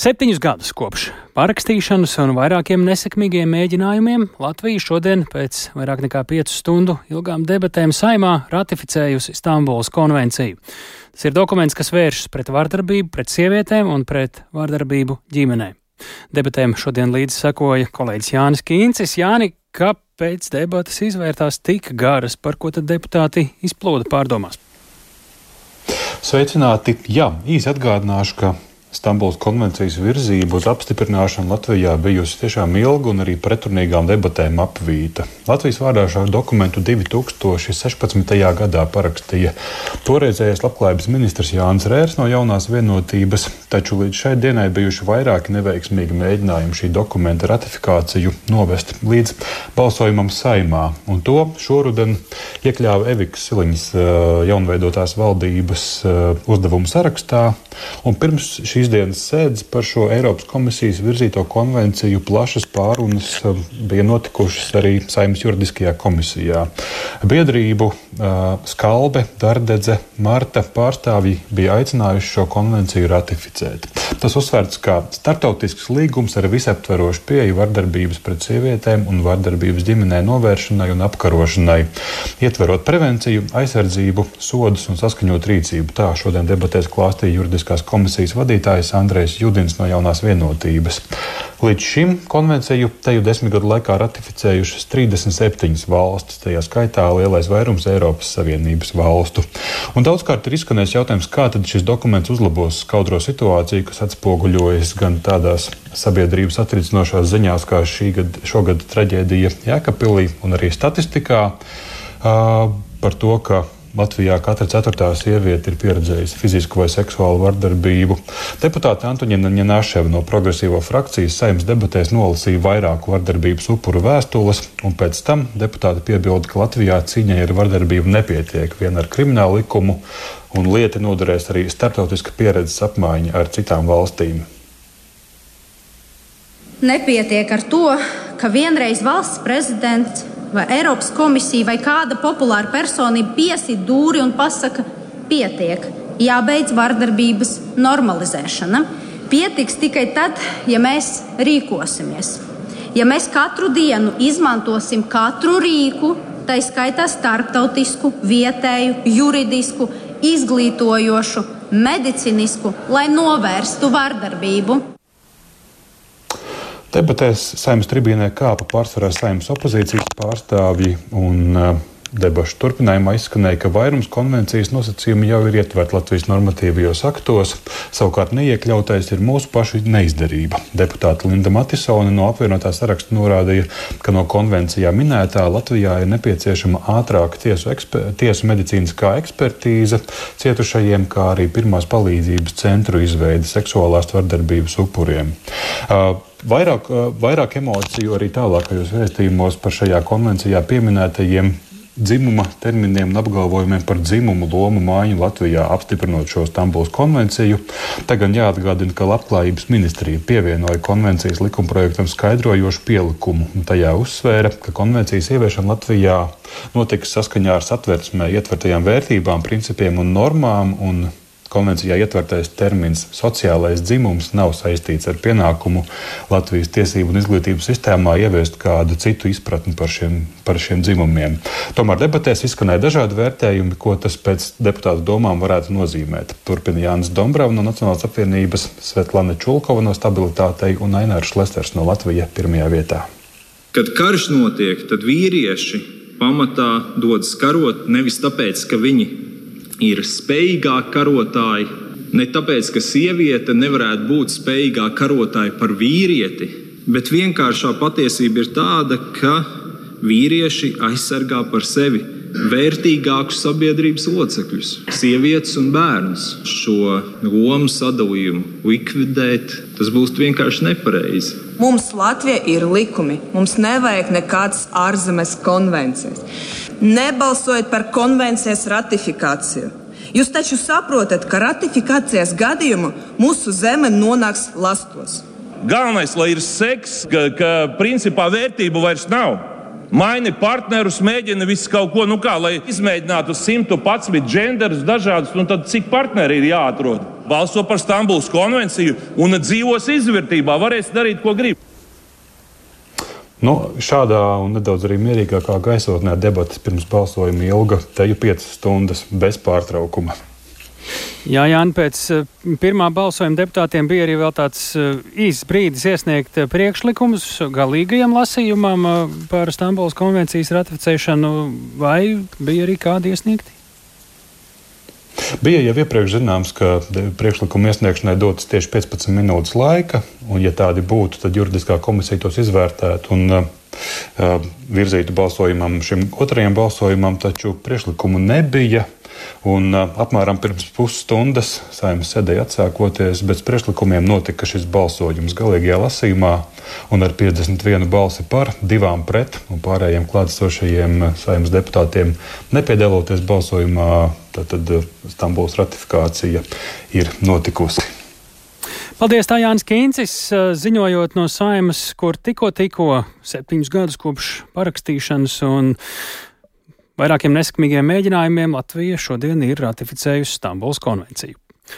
Septiņus gadus kopš parakstīšanas un vairākiem nesekmīgiem mēģinājumiem Latvija šodien pēc vairāk nekā piecu stundu ilgām debatēm saimā ratificējusi Stambulas konvenciju. Tas ir dokuments, kas vēršas pret vardarbību, pret sievietēm un pret vardarbību ģimenē. Debatēm šodien līdzi sekoja kolēģis Jānis Kīncis. Jāni, kāpēc debatas izvērtās tik garas, par ko tad deputāti izplūda pārdomās? Sveicināti! Jā, īsi atgādināšu, ka Stambulas konvencijas virzība uz apstiprināšanu Latvijā bijusi tiešām ilga un arī pretrunīgām debatēm apvīta. Latvijas vārdā šo dokumentu 2016. gadā parakstīja toreizējais labklājības ministrs Jānis Rērs no jaunās vienotības, taču līdz šai dienai bijuši vairāki neveiksmīgi mēģinājumi šī dokumenta ratifikāciju novest līdz balsojumam saimā, un to šoruden iekļāva Evikas Siliņas jaunveidotās valdības uzdevumu sarakstā, un pirms šī šīs dienas sēdes par šo Eiropas komisijas virzīto konvenciju plašas pārunas um, bija notikušas arī Saimnes juridiskajā komisijā. Biedrību Skalbe, Dardedze, Marta pārstāvji bija aicinājuši šo konvenciju ratificēt. Tas uzsvērts kā startautisks līgums ar visaptverošu pieeju vardarbības pret sievietēm un vardarbības ģimenē novēršanai un apkarošanai, ietverot prevenciju, aizsardzību, sodus un saskaņot rīcību. Tā šodien debatēs klāstīja juridiskās komisijas vadītājs Andrejs Judins no jaunās vienotības. Līdz šim konvenciju teju desmit gadu laikā ratificējušas 37 valstis, tajā skaitā lielais vairums Eiropas Savienības valstu. Un daudzkārt ir izskanējis jautājums, kā tad šis dokuments uzlabos skaudro situāciju, kas atspoguļojas gan tādās sabiedrības atricinošās ziņās, kā šī gada, šogad traģēdija Jēkabpilī un arī statistikā par to, ka Latvijā katra ceturtā sieviete ir pieredzējusi fizisku vai seksuālu vardarbību. Deputāte Antoniņa Ņanaševa no progresīvo frakcijas saimnes debatēs nolasīja vairāku vardarbības upuru vēstules, un pēc tam deputāte piebilda, ka Latvijā cīņai ar vardarbību nepietiek vien ar kriminālu likumu, un lieta noderēs arī starptautiska pieredzes apmaiņa ar citām valstīm. Nepietiek ar to, ka vienreiz valsts prezidents vai Eiropas komisija vai kāda populāra personība piesit dūri un pasaka, pietiek, jābeidz vardarbības normalizēšana. Pietiks tikai tad, ja mēs rīkosimies. Ja mēs katru dienu izmantosim katru rīku, tā skaitā starptautisku, vietēju, juridisku, izglītojošu, medicīnisku, lai novērstu vardarbību. Debatēs saimnes tribīnē kāpa pārsvarā saimnes opozīcijas pārstāvji un uh, Debašu turpinājumā izskanēja, ka vairums konvencijas nosacījumi jau ir ietverti Latvijas normatīvajos aktos, savukārt neiekļautais ir mūsu pašu neizdarība. Deputāte Linda Matisone no apvienotā saraksta norādīja, ka no konvencijā minētā Latvijā ir nepieciešama ātrāka tiesu, eksper, tiesu medicīniskā ekspertīze cietušajiem, kā arī pirmās palīdzības centru izveide seksuālās vardarbības upuriem. Uh, Vairāk, vairāk emociju arī tālākajos vēstījumos par šajā konvencijā pieminētajiem dzimuma terminiem un apgalvojumiem par dzimumu lomu māju Latvijā, apstiprinot šo Stambulas konvenciju. Tagad jāatgādina, ka Labklājības ministrija pievienoja konvencijas likumprojektam skaidrojošu pielikumu, tajā uzsvēra, ka konvencijas ieviešana Latvijā notiks saskaņā ar satversmē ietvertajām vērtībām, principiem un normām. Un Konvencijā ietvertais termins sociālais dzimums nav saistīts ar pienākumu Latvijas tiesību un izglītības sistēmā ieviest kādu citu izpratni par šiem, par šiem dzimumiem. Tomēr debatēs izskanēja dažādi vērtējumi, ko tas pēc deputātu domām varētu nozīmēt. Turpina Jānis Dombrovs no Nacionālās apvienības, Svetlana Čulkova no Stabilitātei un Ainārs Šlesters no Latvijas pirmajā vietā. Kad karš notiek, tad vīrieši pamatā dodas karot nevis tāpēc, ka viņi ir spējīgāki karotāji. Ne tāpēc, ka sieviete nevarētu būt spējīgāka karotāja par vīrieti, bet vienkāršā patiesība ir tāda, ka vīrieši aizsargā par sevi vērtīgākus sabiedrības locekļus, sievietes un bērnus. Šo lomu sadalījumu likvidēt, tas būs vienkārši nepareizi. Mums Latvija ir likumi, mums nevajag nekādas ārzemes konvencijas nebalsojat par konvencijas ratifikāciju. Jūs taču saprotat, ka ratifikācijas gadījumā mūsu zeme nonāks lastos. Galvenais, lai ir seks, ka, ka principā vērtību vairs nav. Maini partnerus, mēģina visu kaut ko, nu kā, lai izmēģinātu 111 genderus dažādus, un tad cik partneri ir jāatrod? balso par Stambulas konvenciju un dzīvos izvērtībā, varēs darīt, ko grib. Nu, šādā un nedaudz arī mierīgākā gaisotnē debatas pirms balsojuma ilga teju 5 stundas bez pārtraukuma. Jā, Jānis, pēc uh, pirmā balsojuma deputātiem bija arī tāds uh, īsts brīdis iesniegt uh, priekšlikumus galīgajam lasījumam par Stambulas konvencijas ratificēšanu, vai bija arī kādi iesniegti? Bija jau iepriekš zināms, ka priekšlikuma iesniegšanai dotas tieši 15 minūtes laika, un, ja tādi būtu, tad juridiskā komisija tos izvērtētu un virzītu balsojumam, šim otrajam balsojumam, taču priekšlikumu nebija. Un, apmēram pirms pusstundas saimnes sēdēja atsākoties, bez priekšlikumiem notika šis balsojums galīgajā lasījumā, un ar 51 balsi par, divām pret un pārējiem klātesošajiem saimnes deputātiem nepiedaloties balsojumā, tad, tad Stambuls ratifikācija ir notikusi. Paldies, tā Jānis Kīncis, ziņojot no saimas, kur tikko, tikko septiņus gadus kopš parakstīšanas un Vairākiem nesekmīgiem mēģinājumiem Latvija šodien ir ratificējusi Stambuls konvenciju.